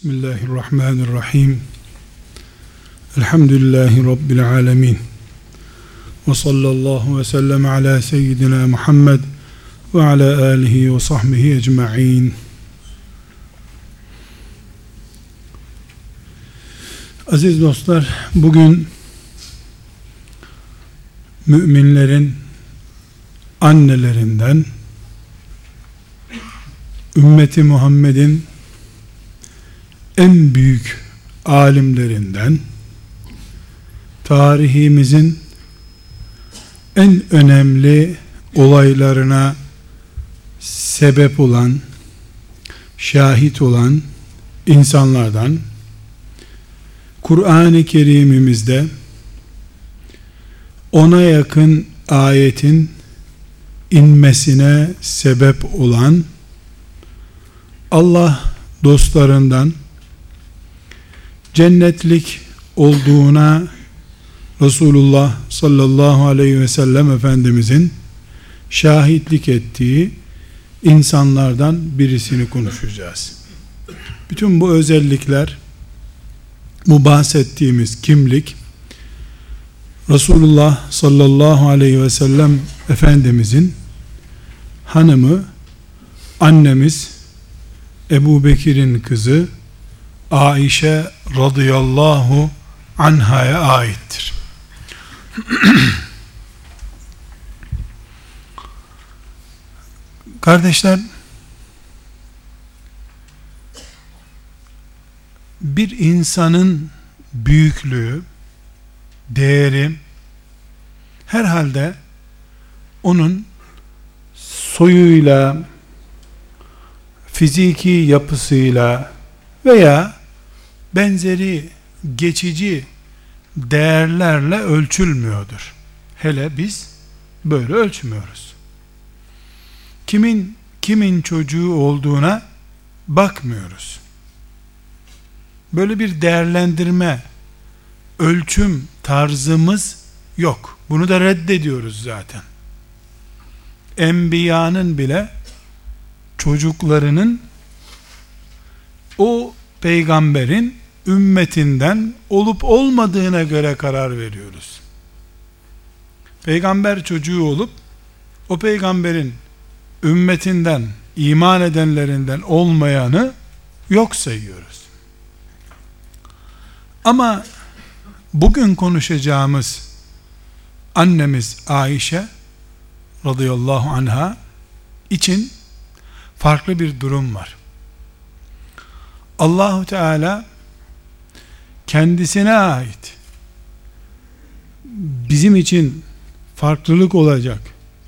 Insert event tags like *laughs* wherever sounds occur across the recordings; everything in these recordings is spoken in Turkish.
Bismillahirrahmanirrahim. Elhamdülillahi Rabbil alemin. Ve sallallahu ve sellem ala seyyidina Muhammed ve ala alihi ve sahbihi ecma'in. Aziz dostlar, bugün müminlerin annelerinden ümmeti Muhammed'in en büyük alimlerinden tarihimizin en önemli olaylarına sebep olan şahit olan insanlardan Kur'an-ı Kerim'imizde ona yakın ayetin inmesine sebep olan Allah dostlarından cennetlik olduğuna Resulullah sallallahu aleyhi ve sellem Efendimizin şahitlik ettiği insanlardan birisini konuşacağız. Bütün bu özellikler bu bahsettiğimiz kimlik Resulullah sallallahu aleyhi ve sellem Efendimizin hanımı annemiz Ebu Bekir'in kızı Aişe radıyallahu anhaya aittir. *clears throat* Kardeşler bir insanın büyüklüğü, değeri herhalde onun soyuyla, fiziki yapısıyla veya benzeri geçici değerlerle ölçülmüyordur. Hele biz böyle ölçmüyoruz. Kimin kimin çocuğu olduğuna bakmıyoruz. Böyle bir değerlendirme, ölçüm tarzımız yok. Bunu da reddediyoruz zaten. Enbiyanın bile çocuklarının o peygamberin ümmetinden olup olmadığına göre karar veriyoruz. Peygamber çocuğu olup o peygamberin ümmetinden, iman edenlerinden olmayanı yok sayıyoruz. Ama bugün konuşacağımız annemiz Ayşe radıyallahu anha için farklı bir durum var. Allahu Teala kendisine ait bizim için farklılık olacak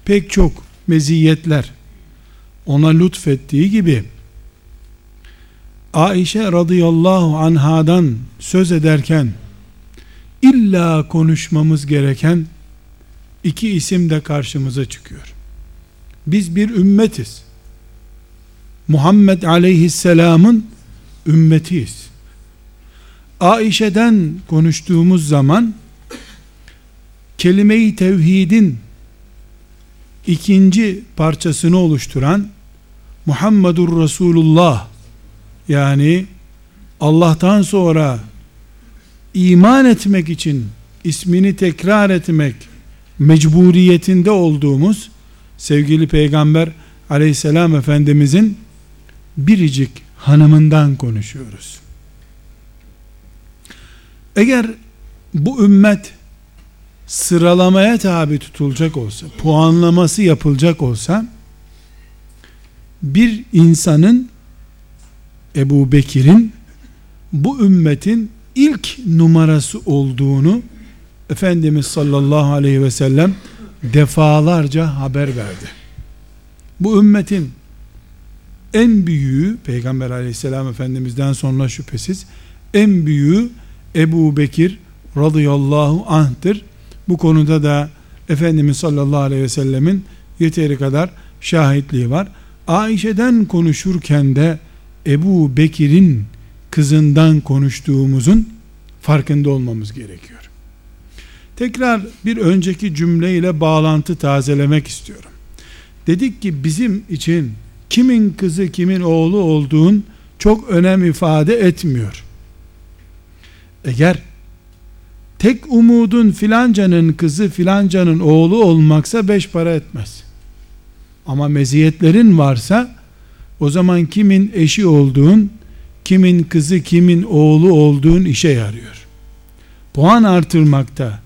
pek çok meziyetler ona lütfettiği gibi Aişe radıyallahu anhadan söz ederken illa konuşmamız gereken iki isim de karşımıza çıkıyor. Biz bir ümmetiz. Muhammed aleyhisselamın ümmetiyiz. Aişe'den konuştuğumuz zaman kelime-i tevhidin ikinci parçasını oluşturan Muhammedur Resulullah yani Allah'tan sonra iman etmek için ismini tekrar etmek mecburiyetinde olduğumuz sevgili peygamber aleyhisselam efendimizin biricik hanımından konuşuyoruz. Eğer bu ümmet sıralamaya tabi tutulacak olsa, puanlaması yapılacak olsa, bir insanın Ebu Bekir'in bu ümmetin ilk numarası olduğunu Efendimiz sallallahu aleyhi ve sellem defalarca haber verdi. Bu ümmetin en büyüğü Peygamber aleyhisselam efendimizden sonra şüphesiz en büyüğü Ebu Bekir radıyallahu anh'tır. Bu konuda da Efendimiz sallallahu aleyhi ve sellemin yeteri kadar şahitliği var. Ayşe'den konuşurken de Ebu Bekir'in kızından konuştuğumuzun farkında olmamız gerekiyor. Tekrar bir önceki cümleyle bağlantı tazelemek istiyorum. Dedik ki bizim için kimin kızı kimin oğlu olduğun çok önem ifade etmiyor. Eğer tek umudun filancanın kızı filancanın oğlu olmaksa beş para etmez. Ama meziyetlerin varsa o zaman kimin eşi olduğun, kimin kızı, kimin oğlu olduğun işe yarıyor. Puan artırmakta,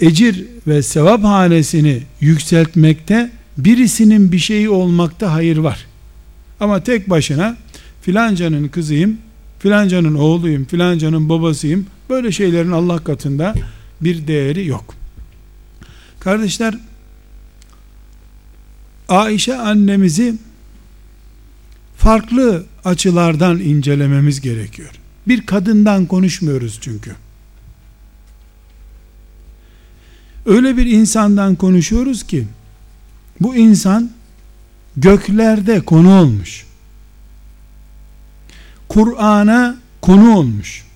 ecir ve sevap hanesini yükseltmekte birisinin bir şeyi olmakta hayır var. Ama tek başına filancanın kızıyım, filancanın oğluyum, filancanın babasıyım. Böyle şeylerin Allah katında bir değeri yok. Kardeşler, Ayşe annemizi farklı açılardan incelememiz gerekiyor. Bir kadından konuşmuyoruz çünkü. Öyle bir insandan konuşuyoruz ki bu insan göklerde konu olmuş. Kur'an'a konu olmuş.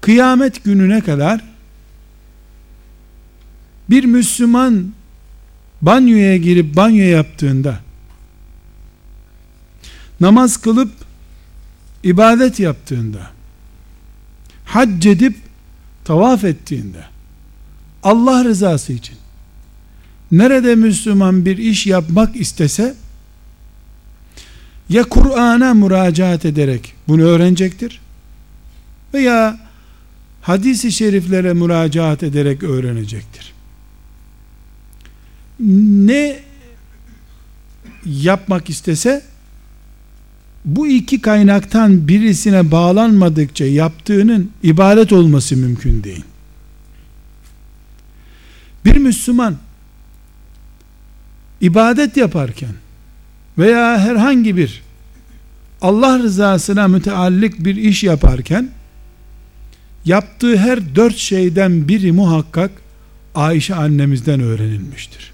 Kıyamet gününe kadar bir Müslüman banyoya girip banyo yaptığında namaz kılıp ibadet yaptığında hac edip tavaf ettiğinde Allah rızası için nerede Müslüman bir iş yapmak istese ya Kur'an'a müracaat ederek bunu öğrenecektir veya hadisi şeriflere müracaat ederek öğrenecektir. Ne yapmak istese bu iki kaynaktan birisine bağlanmadıkça yaptığının ibadet olması mümkün değil. Bir Müslüman ibadet yaparken veya herhangi bir Allah rızasına müteallik bir iş yaparken yaptığı her dört şeyden biri muhakkak Ayşe annemizden öğrenilmiştir.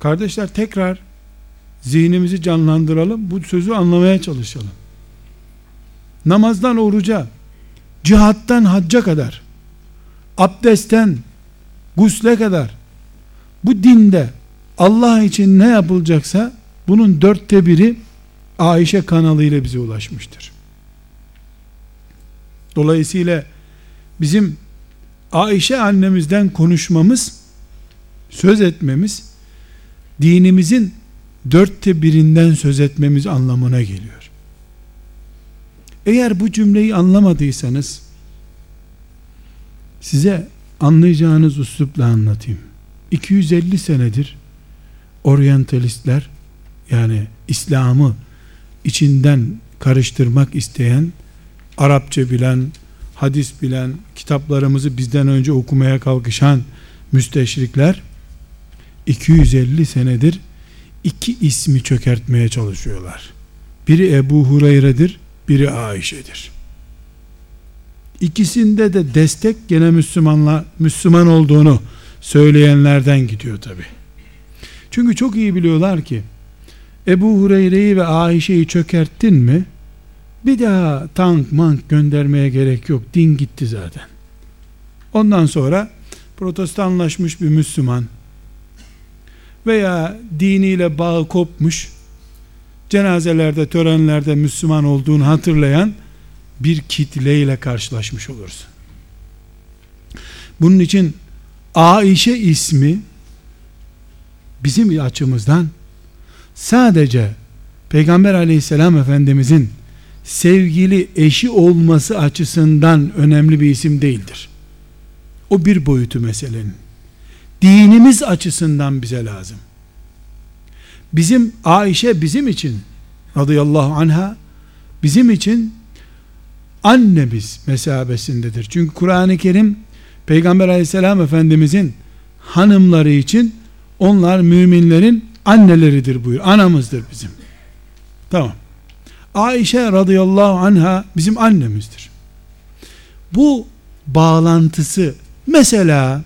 Kardeşler tekrar zihnimizi canlandıralım. Bu sözü anlamaya çalışalım. Namazdan oruca, cihattan hacca kadar, abdestten gusle kadar bu dinde Allah için ne yapılacaksa bunun dörtte biri Ayşe kanalıyla bize ulaşmıştır. Dolayısıyla bizim Ayşe annemizden konuşmamız, söz etmemiz, dinimizin dörtte birinden söz etmemiz anlamına geliyor. Eğer bu cümleyi anlamadıysanız, size anlayacağınız üslupla anlatayım. 250 senedir oryantalistler yani İslam'ı içinden karıştırmak isteyen Arapça bilen, hadis bilen, kitaplarımızı bizden önce okumaya kalkışan müsteşrikler 250 senedir iki ismi çökertmeye çalışıyorlar. Biri Ebu Hureyre'dir, biri Ayşe'dir. İkisinde de destek gene Müslümanla Müslüman olduğunu söyleyenlerden gidiyor tabi. Çünkü çok iyi biliyorlar ki Ebu Hureyre'yi ve Ayşe'yi çökerttin mi bir daha tank mank göndermeye gerek yok. Din gitti zaten. Ondan sonra protestanlaşmış bir Müslüman veya diniyle bağı kopmuş cenazelerde, törenlerde Müslüman olduğunu hatırlayan bir kitleyle karşılaşmış olursun. Bunun için Aişe ismi bizim açımızdan sadece Peygamber aleyhisselam efendimizin sevgili eşi olması açısından önemli bir isim değildir. O bir boyutu meselenin. Dinimiz açısından bize lazım. Bizim Ayşe bizim için radıyallahu anha bizim için annemiz mesabesindedir. Çünkü Kur'an-ı Kerim Peygamber aleyhisselam efendimizin hanımları için onlar müminlerin anneleridir buyur. Anamızdır bizim. Tamam. Ayşe radıyallahu anha bizim annemizdir. Bu bağlantısı mesela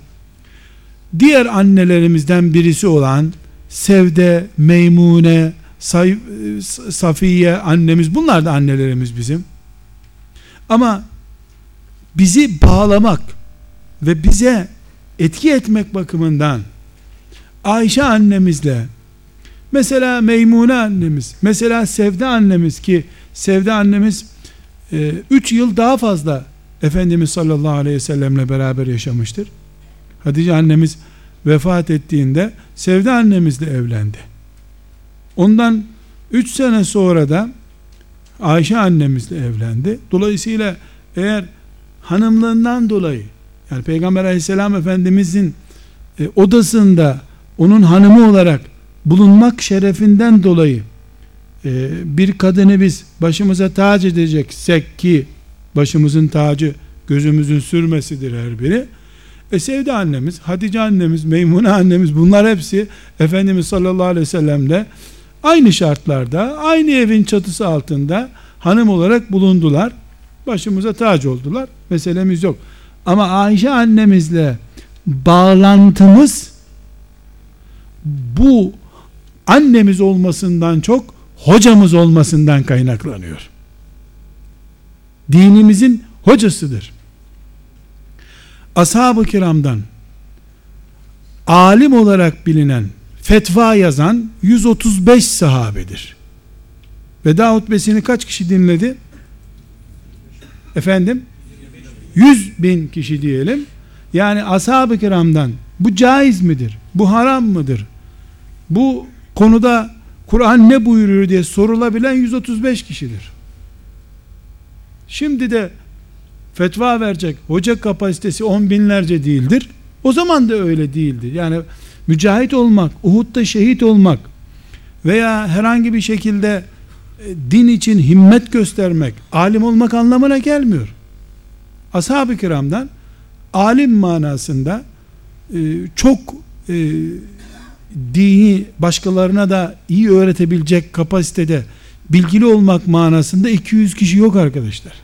diğer annelerimizden birisi olan Sevde, Meymune, Safiye annemiz bunlar da annelerimiz bizim. Ama bizi bağlamak ve bize etki etmek bakımından Ayşe annemizle mesela Meymune annemiz mesela Sevde annemiz ki Sevde annemiz 3 e, yıl daha fazla Efendimiz sallallahu aleyhi ve sellemle beraber yaşamıştır. Hatice annemiz vefat ettiğinde Sevde annemizle evlendi. Ondan 3 sene sonra da Ayşe annemizle evlendi. Dolayısıyla eğer hanımlığından dolayı yani Peygamber aleyhisselam efendimizin e, odasında onun hanımı olarak bulunmak şerefinden dolayı e, bir kadını biz başımıza tac edeceksek ki başımızın tacı gözümüzün sürmesidir her biri. E Sevde annemiz, Hatice annemiz, Meymune annemiz bunlar hepsi Efendimiz sallallahu aleyhi ve sellemle aynı şartlarda, aynı evin çatısı altında hanım olarak bulundular. Başımıza tac oldular. Meselemiz yok. Ama Ayşe annemizle bağlantımız bu annemiz olmasından çok hocamız olmasından kaynaklanıyor. Dinimizin hocasıdır. Ashab-ı kiramdan alim olarak bilinen fetva yazan 135 sahabedir. Veda hutbesini kaç kişi dinledi? Efendim? 100 bin kişi diyelim. Yani ashab-ı kiramdan bu caiz midir? Bu haram mıdır? Bu konuda Kur'an ne buyuruyor diye sorulabilen 135 kişidir. Şimdi de fetva verecek hoca kapasitesi on binlerce değildir. O zaman da öyle değildir. Yani mücahit olmak, Uhud'da şehit olmak veya herhangi bir şekilde e, din için himmet göstermek, alim olmak anlamına gelmiyor. Ashab-ı kiramdan alim manasında e, çok e, dini başkalarına da iyi öğretebilecek kapasitede bilgili olmak manasında 200 kişi yok arkadaşlar.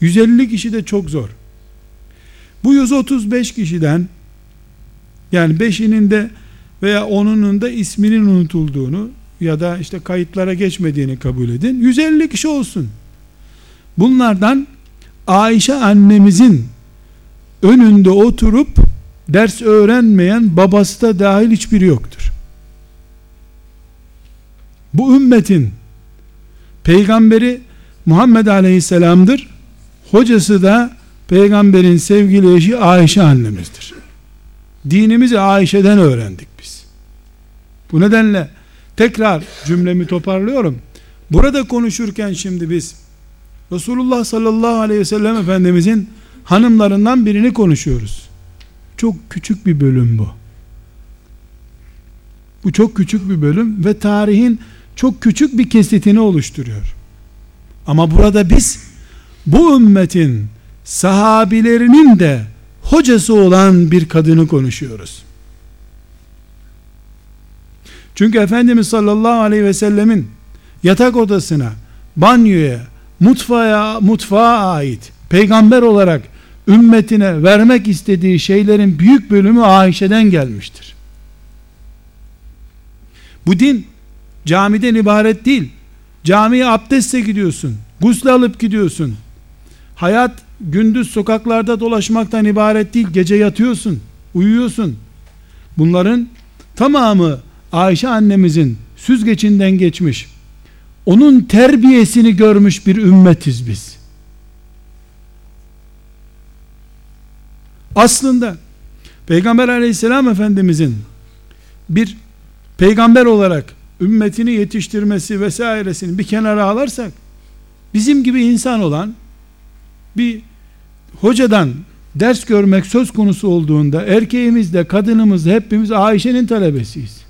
150 kişi de çok zor. Bu 135 kişiden yani 5'inin de veya 10'unun da isminin unutulduğunu ya da işte kayıtlara geçmediğini kabul edin. 150 kişi olsun. Bunlardan Ayşe annemizin önünde oturup ders öğrenmeyen babası da dahil hiçbiri yoktur. Bu ümmetin peygamberi Muhammed Aleyhisselam'dır. Hocası da peygamberin sevgili eşi Ayşe annemizdir. Dinimizi Ayşe'den öğrendik biz. Bu nedenle tekrar cümlemi toparlıyorum. Burada konuşurken şimdi biz Resulullah sallallahu aleyhi ve sellem Efendimizin hanımlarından birini konuşuyoruz. Çok küçük bir bölüm bu. Bu çok küçük bir bölüm ve tarihin çok küçük bir kesitini oluşturuyor. Ama burada biz bu ümmetin sahabilerinin de hocası olan bir kadını konuşuyoruz. Çünkü Efendimiz sallallahu aleyhi ve sellemin yatak odasına, banyoya, mutfağa, mutfağa ait peygamber olarak ümmetine vermek istediği şeylerin büyük bölümü Ayşe'den gelmiştir. Bu din camiden ibaret değil. Camiye abdestle gidiyorsun. Gusle alıp gidiyorsun. Hayat gündüz sokaklarda dolaşmaktan ibaret değil. Gece yatıyorsun, uyuyorsun. Bunların tamamı Ayşe annemizin süzgecinden geçmiş. Onun terbiyesini görmüş bir ümmetiz biz. Aslında Peygamber aleyhisselam efendimizin bir peygamber olarak ümmetini yetiştirmesi vesairesini bir kenara alırsak bizim gibi insan olan bir hocadan ders görmek söz konusu olduğunda erkeğimiz de kadınımız da hepimiz Ayşe'nin talebesiyiz.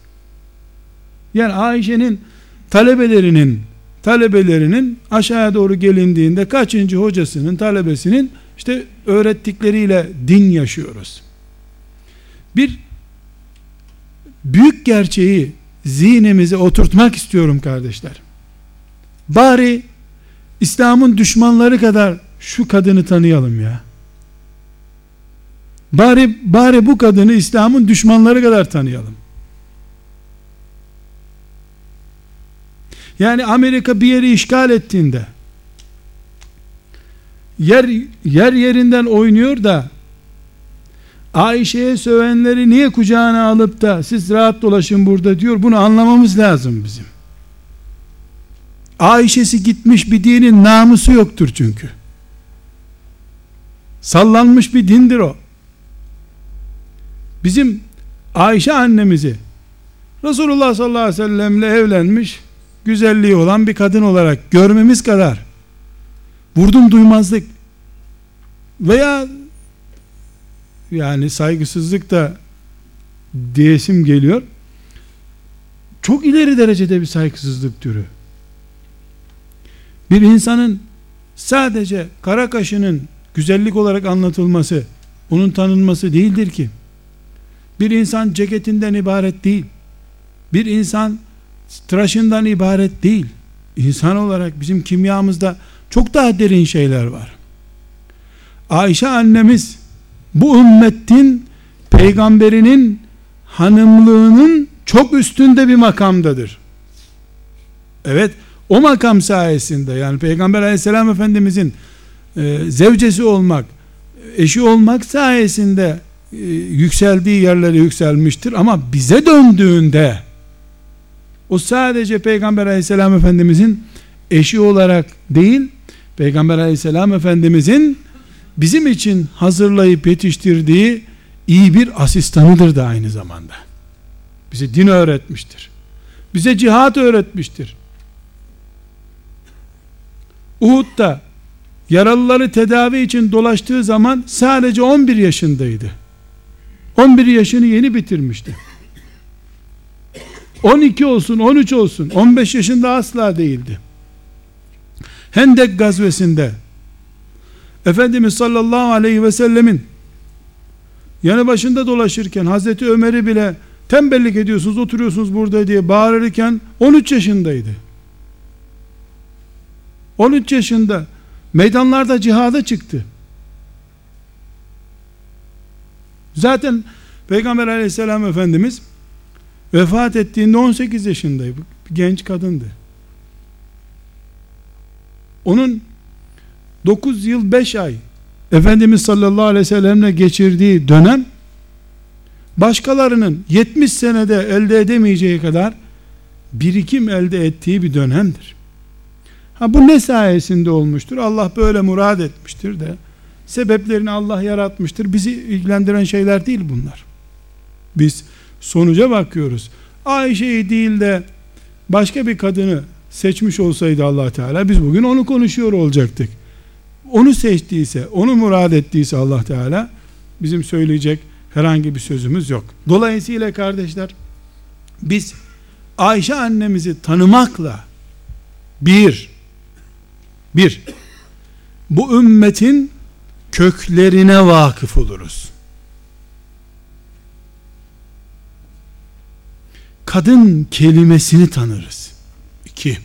Yani Ayşe'nin talebelerinin talebelerinin aşağıya doğru gelindiğinde kaçıncı hocasının talebesinin işte öğrettikleriyle din yaşıyoruz. Bir büyük gerçeği zihnimize oturtmak istiyorum kardeşler. Bari İslam'ın düşmanları kadar şu kadını tanıyalım ya. Bari bari bu kadını İslam'ın düşmanları kadar tanıyalım. Yani Amerika bir yeri işgal ettiğinde yer yer yerinden oynuyor da Ayşe'ye sövenleri niye kucağına alıp da siz rahat dolaşın burada diyor. Bunu anlamamız lazım bizim. Ayşe'si gitmiş bir dinin namusu yoktur çünkü. Sallanmış bir dindir o. Bizim Ayşe annemizi Resulullah sallallahu aleyhi ve sellemle evlenmiş güzelliği olan bir kadın olarak görmemiz kadar vurdum duymazlık veya yani saygısızlık da diyesim geliyor. Çok ileri derecede bir saygısızlık türü. Bir insanın sadece kara kaşının güzellik olarak anlatılması, onun tanınması değildir ki. Bir insan ceketinden ibaret değil. Bir insan tıraşından ibaret değil. İnsan olarak bizim kimyamızda çok daha derin şeyler var. Ayşe annemiz bu ümmetin peygamberinin hanımlığının çok üstünde bir makamdadır. Evet, o makam sayesinde yani Peygamber aleyhisselam efendimizin e, zevcesi olmak, eşi olmak sayesinde e, yükseldiği yerlere yükselmiştir ama bize döndüğünde o sadece Peygamber aleyhisselam efendimizin eşi olarak değil Peygamber aleyhisselam efendimizin bizim için hazırlayıp yetiştirdiği iyi bir asistanıdır da aynı zamanda. Bize din öğretmiştir. Bize cihat öğretmiştir. Uhud'da yaralıları tedavi için dolaştığı zaman sadece 11 yaşındaydı. 11 yaşını yeni bitirmişti. 12 olsun, 13 olsun, 15 yaşında asla değildi. Hendek gazvesinde Efendimiz sallallahu aleyhi ve sellemin yanı başında dolaşırken Hazreti Ömer'i bile tembellik ediyorsunuz oturuyorsunuz burada diye bağırırken 13 yaşındaydı 13 yaşında meydanlarda cihada çıktı. Zaten Peygamber aleyhisselam efendimiz vefat ettiğinde 18 yaşındaydı. Genç kadındı. Onun 9 yıl 5 ay Efendimiz sallallahu aleyhi ve sellemle geçirdiği dönem başkalarının 70 senede elde edemeyeceği kadar birikim elde ettiği bir dönemdir. Ha bu ne sayesinde olmuştur? Allah böyle murad etmiştir de sebeplerini Allah yaratmıştır. Bizi ilgilendiren şeyler değil bunlar. Biz sonuca bakıyoruz. Ayşe'yi değil de başka bir kadını seçmiş olsaydı Allah Teala biz bugün onu konuşuyor olacaktık onu seçtiyse, onu murad ettiyse Allah Teala bizim söyleyecek herhangi bir sözümüz yok. Dolayısıyla kardeşler biz Ayşe annemizi tanımakla bir bir bu ümmetin köklerine vakıf oluruz. Kadın kelimesini tanırız. İki.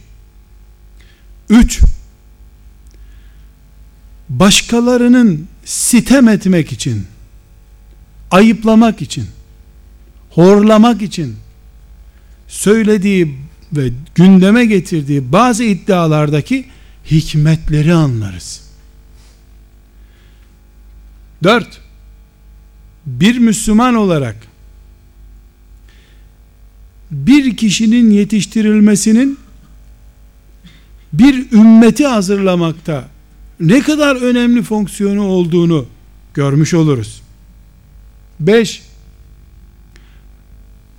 Üç başkalarının sitem etmek için, ayıplamak için, horlamak için söylediği ve gündeme getirdiği bazı iddialardaki hikmetleri anlarız. Dört, bir Müslüman olarak bir kişinin yetiştirilmesinin bir ümmeti hazırlamakta ne kadar önemli fonksiyonu olduğunu görmüş oluruz. 5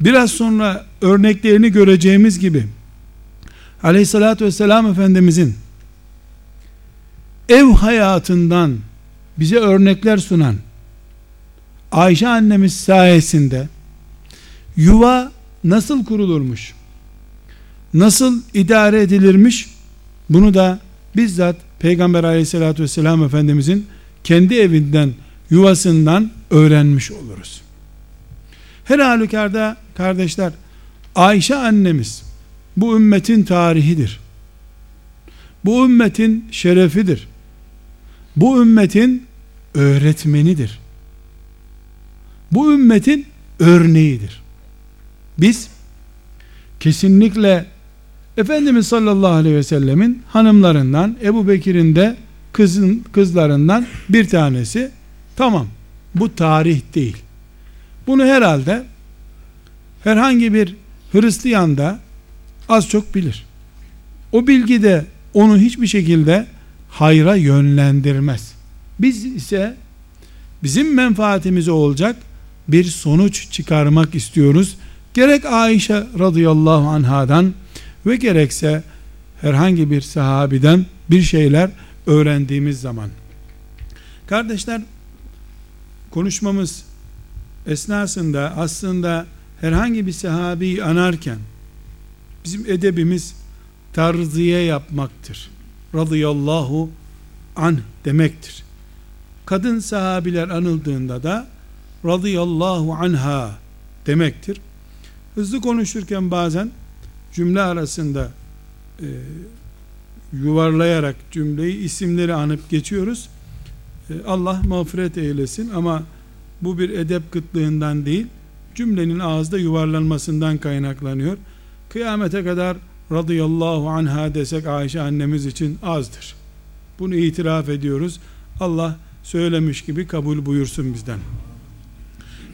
biraz sonra örneklerini göreceğimiz gibi aleyhissalatü vesselam efendimizin ev hayatından bize örnekler sunan Ayşe annemiz sayesinde yuva nasıl kurulurmuş nasıl idare edilirmiş bunu da bizzat Peygamber aleyhissalatü vesselam Efendimizin kendi evinden, yuvasından öğrenmiş oluruz. Her halükarda kardeşler, Ayşe annemiz bu ümmetin tarihidir. Bu ümmetin şerefidir. Bu ümmetin öğretmenidir. Bu ümmetin örneğidir. Biz kesinlikle Efendimiz sallallahu aleyhi ve sellemin hanımlarından Ebu Bekir'in de kızın, kızlarından bir tanesi tamam Bu tarih değil. Bunu herhalde herhangi bir Hristiyan da az çok bilir. O bilgi de onu hiçbir şekilde hayra yönlendirmez. Biz ise bizim menfaatimize olacak bir sonuç çıkarmak istiyoruz. Gerek Ayşe radıyallahu anhadan ve gerekse herhangi bir sahabiden bir şeyler öğrendiğimiz zaman. Kardeşler konuşmamız esnasında aslında herhangi bir sahabeyi anarken bizim edebimiz tarziye yapmaktır. Radıyallahu anh demektir. Kadın sahabiler anıldığında da radıyallahu anha demektir. Hızlı konuşurken bazen cümle arasında e, yuvarlayarak cümleyi isimleri anıp geçiyoruz. E, Allah mağfiret eylesin ama bu bir edep kıtlığından değil, cümlenin ağızda yuvarlanmasından kaynaklanıyor. Kıyamete kadar radıyallahu anha desek Ayşe annemiz için azdır. Bunu itiraf ediyoruz. Allah söylemiş gibi kabul buyursun bizden.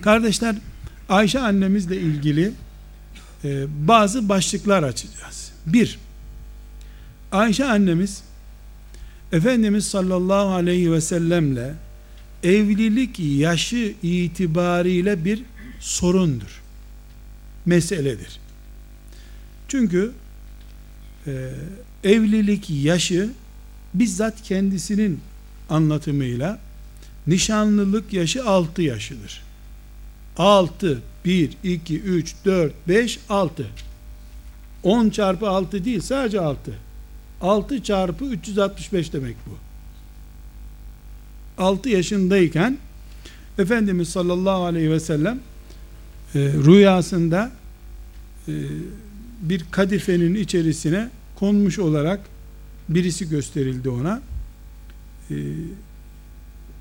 Kardeşler Ayşe annemizle ilgili e, bazı başlıklar açacağız. Bir, Ayşe annemiz Efendimiz sallallahu aleyhi ve sellemle evlilik yaşı itibariyle bir sorundur. Meseledir. Çünkü e, evlilik yaşı bizzat kendisinin anlatımıyla nişanlılık yaşı 6 yaşıdır. 6 1 2 3 4 5 6 10 çarpı 6 değil sadece 6 6 çarpı 365 demek bu. 6 yaşındayken Efendimiz sallallahu aleyhi ve sellem e, rüyasında e, bir kadifenin içerisine konmuş olarak birisi gösterildi ona. E,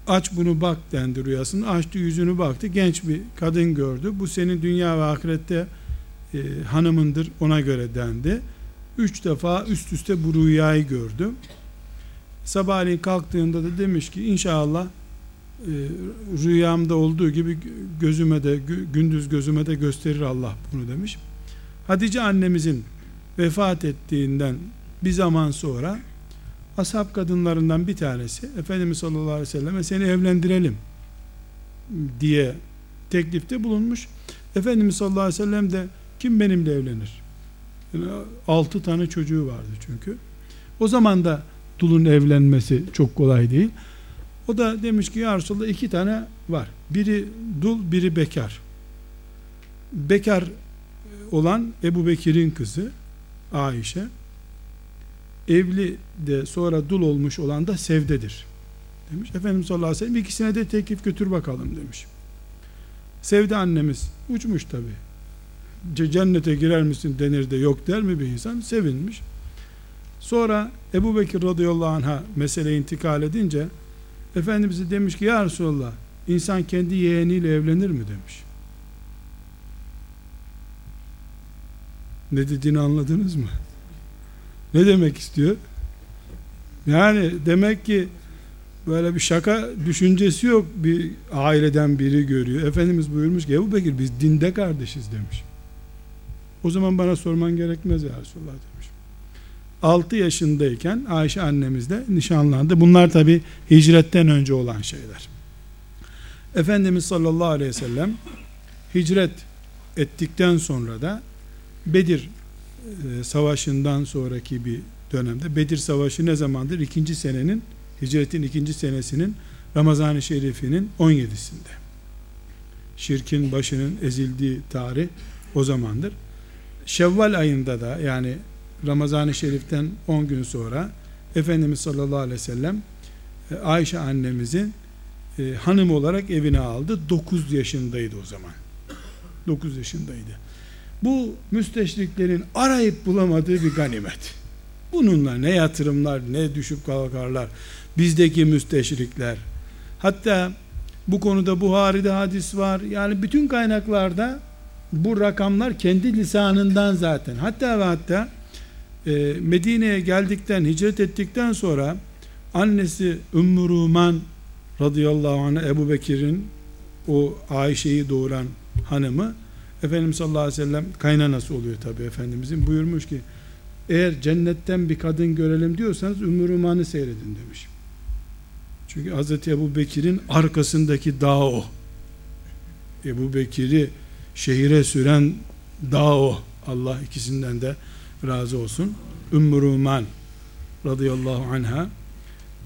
aç bunu bak dendi rüyasında. Açtı yüzünü baktı. Genç bir kadın gördü. Bu senin dünya ve ahirette e, hanımındır ona göre dendi. Üç defa üst üste bu rüyayı gördü sabahleyin kalktığında da demiş ki inşallah e, rüyamda olduğu gibi gözüme de gündüz gözüme de gösterir Allah bunu demiş Hatice annemizin vefat ettiğinden bir zaman sonra ashab kadınlarından bir tanesi Efendimiz sallallahu aleyhi ve selleme seni evlendirelim diye teklifte bulunmuş. Efendimiz sallallahu aleyhi ve sellem de kim benimle evlenir? Yani altı tane çocuğu vardı çünkü. O zaman da dulun evlenmesi çok kolay değil. O da demiş ki ya Resulallah iki tane var. Biri dul, biri bekar. Bekar olan Ebu Bekir'in kızı Ayşe evli de sonra dul olmuş olan da Sevde'dir demiş. Efendimiz sallallahu aleyhi ve sellem ikisine de teklif götür bakalım demiş. Sevde annemiz uçmuş tabi. Cennete girer misin denir de yok der mi bir insan? Sevinmiş. Sonra Ebu Bekir radıyallahu anh'a mesele intikal edince Efendimiz demiş ki ya Resulallah insan kendi yeğeniyle evlenir mi demiş. Ne dediğini anladınız mı? Ne demek istiyor? Yani demek ki böyle bir şaka düşüncesi yok bir aileden biri görüyor. Efendimiz buyurmuş ki Ebu Bekir biz dinde kardeşiz demiş. O zaman bana sorman gerekmez ya Resulullah demiş. 6 yaşındayken Ayşe annemiz de nişanlandı. Bunlar tabi hicretten önce olan şeyler. Efendimiz sallallahu aleyhi ve sellem hicret ettikten sonra da Bedir e, savaşından sonraki bir dönemde Bedir savaşı ne zamandır? İkinci senenin hicretin ikinci senesinin Ramazan-ı Şerif'inin 17'sinde. Şirkin başının ezildiği tarih o zamandır. Şevval ayında da yani Ramazan-ı Şerif'ten 10 gün sonra Efendimiz sallallahu aleyhi ve sellem e, Ayşe annemizin e, hanım olarak evine aldı. 9 yaşındaydı o zaman. 9 yaşındaydı. Bu müsteşriklerin arayıp bulamadığı bir ganimet. Bununla ne yatırımlar ne düşüp kalkarlar. Bizdeki müsteşrikler. Hatta bu konuda Buhari'de hadis var. Yani bütün kaynaklarda bu rakamlar kendi lisanından zaten. Hatta ve hatta e, Medine'ye geldikten, hicret ettikten sonra annesi Ümmü Ruman radıyallahu anh Ebu Bekir'in o Ayşe'yi doğuran hanımı Efendimiz sallallahu aleyhi ve sellem kaynanası oluyor tabi Efendimizin buyurmuş ki eğer cennetten bir kadın görelim diyorsanız Ümmü Ruman'ı seyredin demiş. Çünkü Hz. Ebu Bekir'in arkasındaki dağ o. Ebu Bekir'i şehire süren dağ o. Allah ikisinden de razı olsun. Ümmü Ruman radıyallahu anha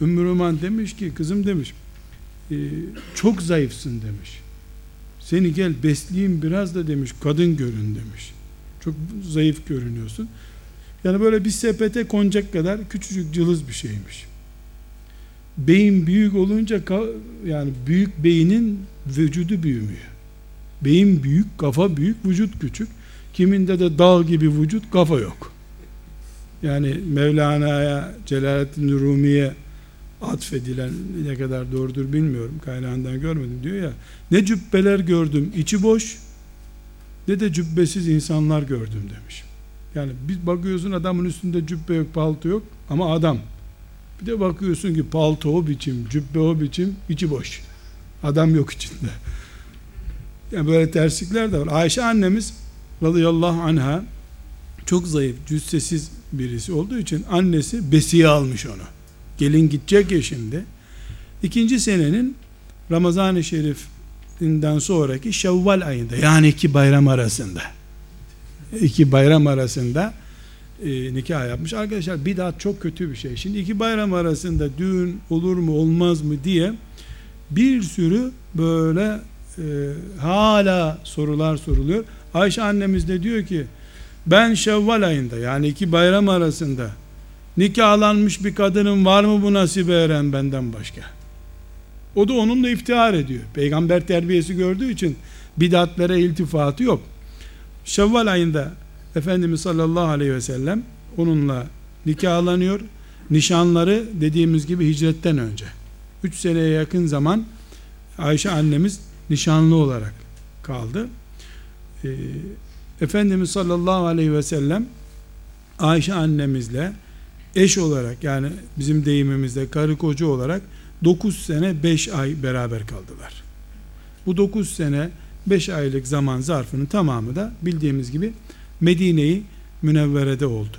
Ümmü Ruman demiş ki kızım demiş çok zayıfsın demiş. Seni gel besleyeyim biraz da demiş kadın görün demiş. Çok zayıf görünüyorsun. Yani böyle bir sepete konacak kadar küçücük cılız bir şeymiş. Beyin büyük olunca yani büyük beynin vücudu büyümüyor. Beyin büyük, kafa büyük, vücut küçük. Kiminde de dağ gibi vücut, kafa yok. Yani Mevlana'ya, Celaleddin Rumi'ye atfedilen ne kadar doğrudur bilmiyorum. Kaynağından görmedim diyor ya. Ne cübbeler gördüm, içi boş ne de cübbesiz insanlar gördüm demiş. Yani bir bakıyorsun adamın üstünde cübbe yok, palto yok ama adam. Bir de bakıyorsun ki palto o biçim, cübbe o biçim, içi boş. Adam yok içinde. Yani böyle terslikler de var. Ayşe annemiz radıyallahu anha çok zayıf, cüssesiz birisi olduğu için annesi besiye almış onu. Gelin gidecek ya şimdi. İkinci senenin Ramazan-ı Şerif'inden sonraki Şevval ayında yani iki bayram arasında iki bayram arasında e, nikah yapmış. Arkadaşlar bidat çok kötü bir şey. Şimdi iki bayram arasında düğün olur mu olmaz mı diye bir sürü böyle e, hala sorular soruluyor. Ayşe annemiz de diyor ki ben Şevval ayında yani iki bayram arasında nikahlanmış bir kadının var mı bu nasibe eren benden başka? O da onunla iftihar ediyor. Peygamber terbiyesi gördüğü için bidatlere iltifatı yok. Şevval ayında Efendimiz sallallahu aleyhi ve sellem onunla nikahlanıyor. Nişanları dediğimiz gibi hicretten önce. 3 seneye yakın zaman Ayşe annemiz nişanlı olarak kaldı. Ee, Efendimiz sallallahu aleyhi ve sellem Ayşe annemizle eş olarak yani bizim deyimimizde karı koca olarak 9 sene 5 ay beraber kaldılar. Bu 9 sene 5 aylık zaman zarfının tamamı da bildiğimiz gibi Medine'yi Münevvere'de oldu.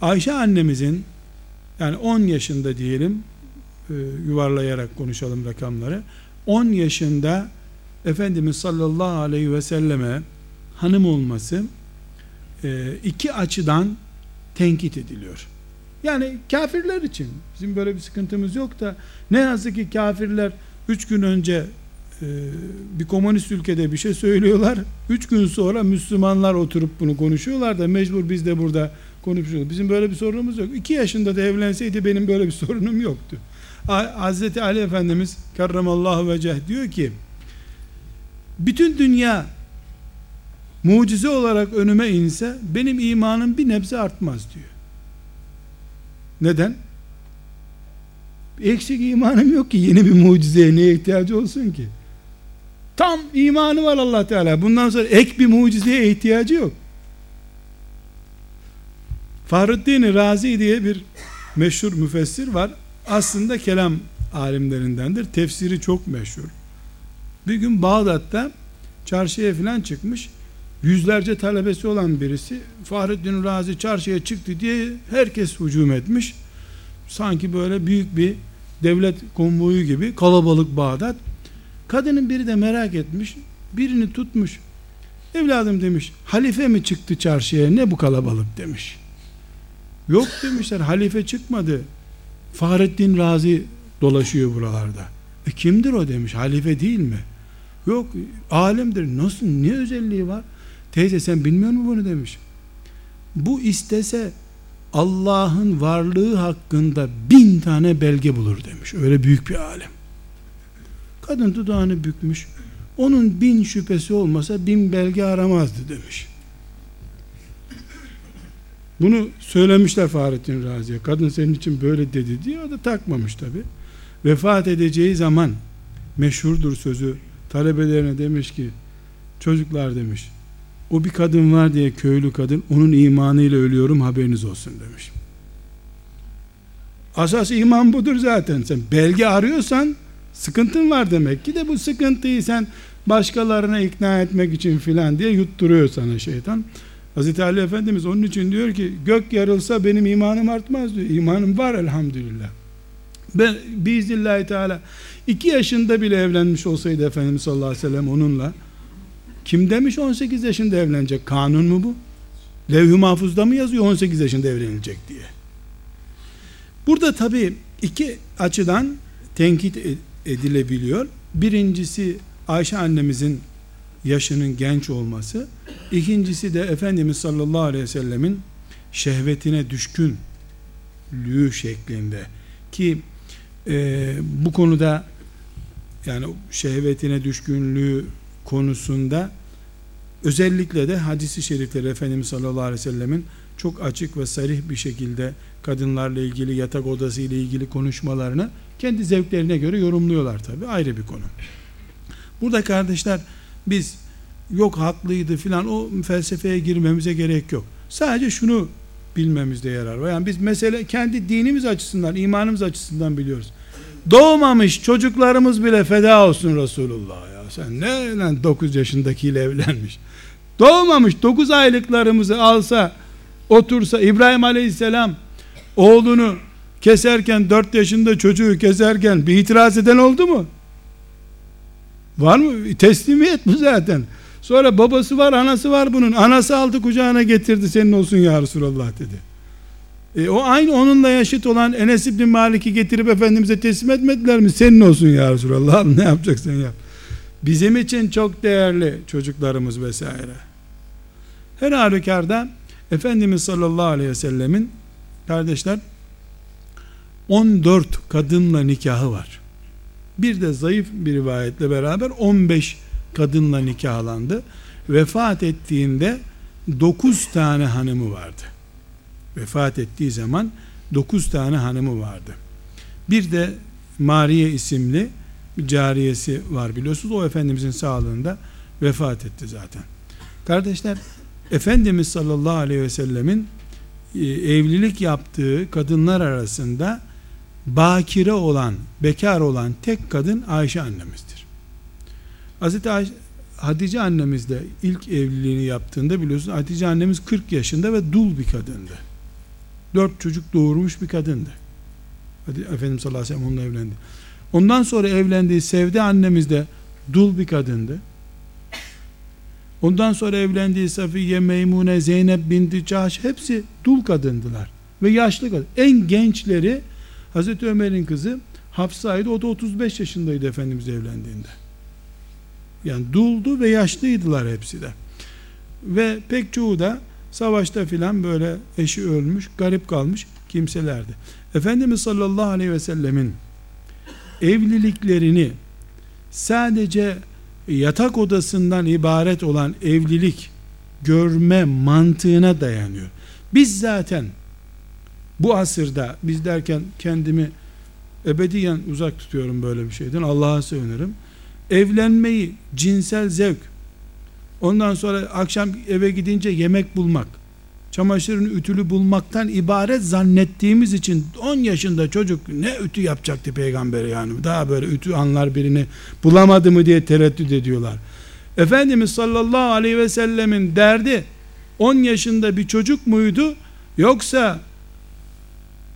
Ayşe annemizin yani 10 yaşında diyelim e, yuvarlayarak konuşalım rakamları 10 yaşında Efendimiz sallallahu aleyhi ve selleme hanım olması e, iki açıdan tenkit ediliyor. Yani kafirler için bizim böyle bir sıkıntımız yok da ne yazık ki kafirler üç gün önce e, bir komünist ülkede bir şey söylüyorlar. Üç gün sonra Müslümanlar oturup bunu konuşuyorlar da mecbur biz de burada konuşuyoruz. Bizim böyle bir sorunumuz yok. İki yaşında da evlenseydi benim böyle bir *laughs* sorunum yoktu. Hazreti Ali Efendimiz karramallahu veceh diyor ki bütün dünya mucize olarak önüme inse benim imanım bir nebze artmaz diyor. Neden? Eksik imanım yok ki yeni bir mucizeye neye ihtiyacı olsun ki? Tam imanı var Allah Teala. Bundan sonra ek bir mucizeye ihtiyacı yok. Fahrettin Razi diye bir meşhur müfessir var. Aslında kelam alimlerindendir. Tefsiri çok meşhur. Bir gün Bağdat'ta çarşıya falan çıkmış. Yüzlerce talebesi olan birisi Fahrettin Razi çarşıya çıktı diye herkes hücum etmiş. Sanki böyle büyük bir devlet konvoyu gibi kalabalık Bağdat. Kadının biri de merak etmiş. Birini tutmuş. Evladım demiş. Halife mi çıktı çarşıya? Ne bu kalabalık demiş. Yok demişler. Halife çıkmadı. Fahrettin Razi dolaşıyor buralarda. E kimdir o demiş. Halife değil mi? Yok alimdir. Nasıl? Ne özelliği var? Teyze sen bilmiyor musun bunu demiş. Bu istese Allah'ın varlığı hakkında bin tane belge bulur demiş. Öyle büyük bir alim. Kadın dudağını bükmüş. Onun bin şüphesi olmasa bin belge aramazdı demiş. Bunu söylemişler Fahrettin Razi'ye. Kadın senin için böyle dedi diye o da takmamış tabi. Vefat edeceği zaman meşhurdur sözü talebelerine demiş ki çocuklar demiş o bir kadın var diye köylü kadın onun imanıyla ölüyorum haberiniz olsun demiş. Asas iman budur zaten. Sen belge arıyorsan Sıkıntın var demek ki de bu sıkıntıyı sen başkalarına ikna etmek için filan diye yutturuyor sana şeytan. Hazreti Ali Efendimiz onun için diyor ki gök yarılsa benim imanım artmaz diyor. İmanım var elhamdülillah. Ben biiznillahü teala iki yaşında bile evlenmiş olsaydı Efendimiz sallallahu aleyhi ve sellem onunla kim demiş 18 yaşında evlenecek? Kanun mu bu? Levh-i mahfuzda mı yazıyor 18 yaşında evlenilecek diye? Burada tabi iki açıdan tenkit edilebiliyor. Birincisi Ayşe annemizin yaşının genç olması. İkincisi de Efendimiz sallallahu aleyhi ve sellemin şehvetine düşkünlüğü şeklinde ki e, bu konuda yani şehvetine düşkünlüğü konusunda özellikle de hadisi şerifleri Efendimiz sallallahu aleyhi ve sellemin çok açık ve sarih bir şekilde kadınlarla ilgili yatak odası ile ilgili konuşmalarını kendi zevklerine göre yorumluyorlar tabi ayrı bir konu. Burada kardeşler biz yok haklıydı filan o felsefeye girmemize gerek yok. Sadece şunu bilmemizde yarar var. Yani biz mesele kendi dinimiz açısından, imanımız açısından biliyoruz. Doğmamış çocuklarımız bile feda olsun Resulullah ya. Sen ne lan 9 yaşındakiyle evlenmiş. Doğmamış 9 aylıklarımızı alsa, otursa İbrahim Aleyhisselam oğlunu keserken 4 yaşında çocuğu keserken bir itiraz eden oldu mu? Var mı? Teslimiyet bu zaten. Sonra babası var, anası var bunun. Anası aldı kucağına getirdi senin olsun ya Resulallah dedi. E, o aynı onunla yaşıt olan Enes İbni Malik'i getirip Efendimiz'e teslim etmediler mi? Senin olsun ya Resulallah. *laughs* Ne yapacaksın yap. Bizim için çok değerli çocuklarımız vesaire. Her halükarda Efendimiz sallallahu aleyhi ve sellemin kardeşler 14 kadınla nikahı var. Bir de zayıf bir rivayetle beraber 15 kadınla nikahlandı. Vefat ettiğinde 9 tane hanımı vardı. Vefat ettiği zaman 9 tane hanımı vardı. Bir de Mariye isimli bir cariyesi var biliyorsunuz. O Efendimizin sağlığında vefat etti zaten. Kardeşler Efendimiz sallallahu aleyhi ve sellemin e, evlilik yaptığı kadınlar arasında bakire olan, bekar olan tek kadın Ayşe annemizdir. Hazreti Ayşe, Hatice annemiz de ilk evliliğini yaptığında biliyorsun Hatice annemiz 40 yaşında ve dul bir kadındı. Dört çocuk doğurmuş bir kadındı. Hadi Efendimiz sallallahu aleyhi ve sellem onunla evlendi. Ondan sonra evlendiği Sevde annemiz de dul bir kadındı. Ondan sonra evlendiği Safiye, Meymune, Zeynep binti Cahş hepsi dul kadındılar. Ve yaşlı kadın. En gençleri Hazreti Ömer'in kızı Hafsa'ydı. O da 35 yaşındaydı Efendimiz evlendiğinde. Yani duldu ve yaşlıydılar hepsi de. Ve pek çoğu da savaşta filan böyle eşi ölmüş, garip kalmış kimselerdi. Efendimiz sallallahu aleyhi ve sellemin evliliklerini sadece yatak odasından ibaret olan evlilik görme mantığına dayanıyor. Biz zaten bu asırda biz derken kendimi ebediyen uzak tutuyorum böyle bir şeyden Allah'a sığınırım. Evlenmeyi cinsel zevk ondan sonra akşam eve gidince yemek bulmak çamaşırın ütülü bulmaktan ibaret zannettiğimiz için 10 yaşında çocuk ne ütü yapacaktı peygamber yani daha böyle ütü anlar birini bulamadı mı diye tereddüt ediyorlar. Efendimiz sallallahu aleyhi ve sellemin derdi 10 yaşında bir çocuk muydu yoksa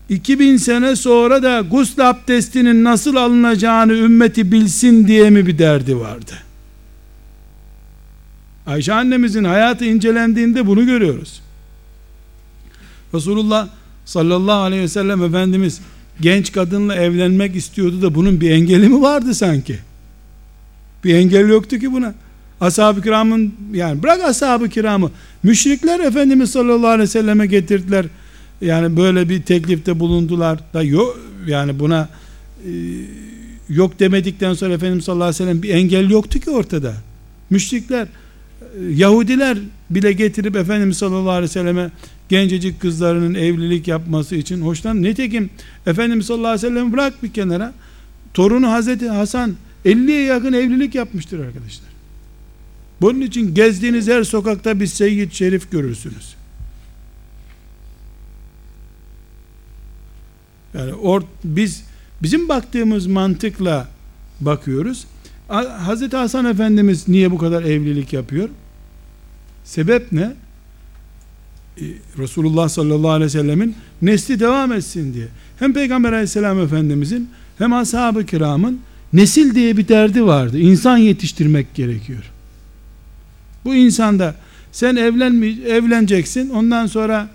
2000 sene sonra da gusül abdestinin nasıl alınacağını ümmeti bilsin diye mi bir derdi vardı? Ayşe annemizin hayatı incelendiğinde bunu görüyoruz. Resulullah sallallahu aleyhi ve sellem Efendimiz genç kadınla evlenmek istiyordu da bunun bir engeli mi vardı sanki? Bir engel yoktu ki buna. Ashab-ı kiramın yani bırak ashab-ı kiramı müşrikler Efendimiz sallallahu aleyhi ve selleme getirdiler. Yani böyle bir teklifte bulundular da yok yani buna e, yok demedikten sonra Efendimiz sallallahu aleyhi ve sellem bir engel yoktu ki ortada. Müşrikler Yahudiler bile getirip Efendimiz sallallahu aleyhi ve selleme gencecik kızlarının evlilik yapması için hoşlan. Nitekim Efendimiz sallallahu aleyhi ve sellem bırak bir kenara torunu Hazreti Hasan 50'ye yakın evlilik yapmıştır arkadaşlar. Bunun için gezdiğiniz her sokakta bir seyyid şerif görürsünüz. Yani or, biz bizim baktığımız mantıkla bakıyoruz. Hazreti Hasan Efendimiz niye bu kadar evlilik yapıyor? Sebep ne? Ee, Resulullah sallallahu aleyhi ve sellemin nesli devam etsin diye. Hem Peygamber aleyhisselam efendimizin hem ashab-ı kiramın nesil diye bir derdi vardı. İnsan yetiştirmek gerekiyor. Bu insanda sen evlenme, evleneceksin ondan sonra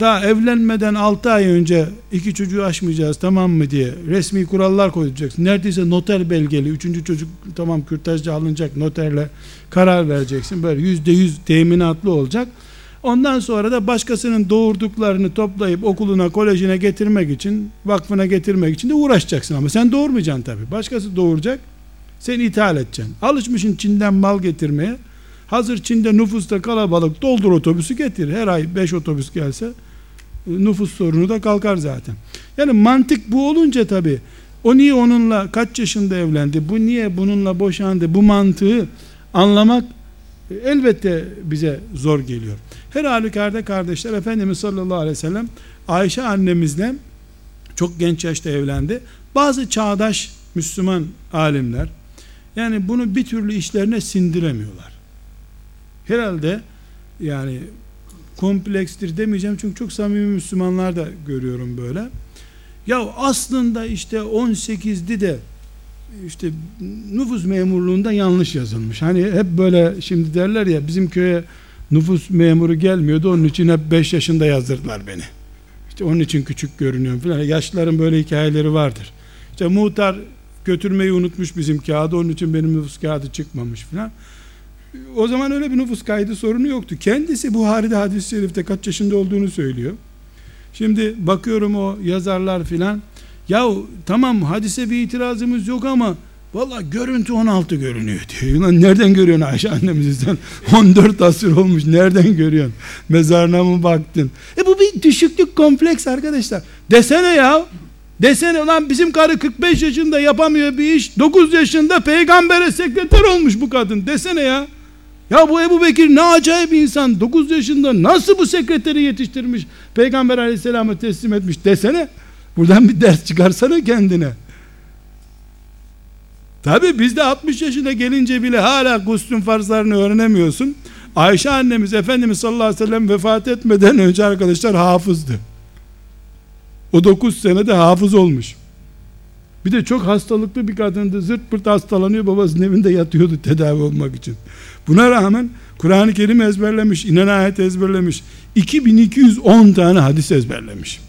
daha evlenmeden 6 ay önce iki çocuğu aşmayacağız tamam mı diye resmi kurallar koyacaksın. Neredeyse noter belgeli üçüncü çocuk tamam kürtajcı alınacak noterle karar vereceksin. Böyle yüzde yüz teminatlı olacak. Ondan sonra da başkasının doğurduklarını toplayıp okuluna, kolejine getirmek için, vakfına getirmek için de uğraşacaksın ama sen doğurmayacaksın tabi. Başkası doğuracak, sen ithal edeceksin. Alışmışsın Çin'den mal getirmeye. Hazır Çin'de nüfusta kalabalık doldur otobüsü getir. Her ay 5 otobüs gelse nüfus sorunu da kalkar zaten. Yani mantık bu olunca tabi o niye onunla kaç yaşında evlendi, bu niye bununla boşandı, bu mantığı anlamak elbette bize zor geliyor. Her halükarda kardeşler Efendimiz sallallahu aleyhi ve sellem Ayşe annemizle çok genç yaşta evlendi. Bazı çağdaş Müslüman alimler yani bunu bir türlü işlerine sindiremiyorlar. Herhalde yani komplekstir demeyeceğim çünkü çok samimi Müslümanlar da görüyorum böyle. Ya aslında işte 18'di de işte nüfus memurluğunda yanlış yazılmış. Hani hep böyle şimdi derler ya bizim köye nüfus memuru gelmiyordu onun için hep 5 yaşında yazdırdılar beni. İşte onun için küçük görünüyorum falan. Yaşlıların böyle hikayeleri vardır. İşte muhtar götürmeyi unutmuş bizim kağıdı onun için benim nüfus kağıdı çıkmamış falan. O zaman öyle bir nüfus kaydı sorunu yoktu. Kendisi Buhari'de hadis-i şerifte kaç yaşında olduğunu söylüyor. Şimdi bakıyorum o yazarlar filan. Ya tamam hadise bir itirazımız yok ama valla görüntü 16 görünüyor diyor. Lan nereden görüyorsun Ayşe annemizden? 14 *laughs* asır olmuş nereden görüyorsun? Mezarına mı baktın? E bu bir düşüklük kompleks arkadaşlar. Desene ya. Desene lan bizim karı 45 yaşında yapamıyor bir iş. 9 yaşında peygambere sekreter olmuş bu kadın. Desene ya. Ya bu Ebu Bekir ne acayip insan. 9 yaşında nasıl bu sekreteri yetiştirmiş. Peygamber aleyhisselamı teslim etmiş desene. Buradan bir ders çıkarsana kendine. Tabi bizde 60 yaşına gelince bile hala guslün farzlarını öğrenemiyorsun. Ayşe annemiz Efendimiz sallallahu aleyhi ve sellem vefat etmeden önce arkadaşlar hafızdı. O 9 senede hafız olmuş. Bir de çok hastalıklı bir kadındı. Zırt pırt hastalanıyor. Babasının evinde yatıyordu tedavi olmak için. Buna rağmen Kur'an-ı Kerim ezberlemiş. inen ayet ezberlemiş. 2210 tane hadis ezberlemiş.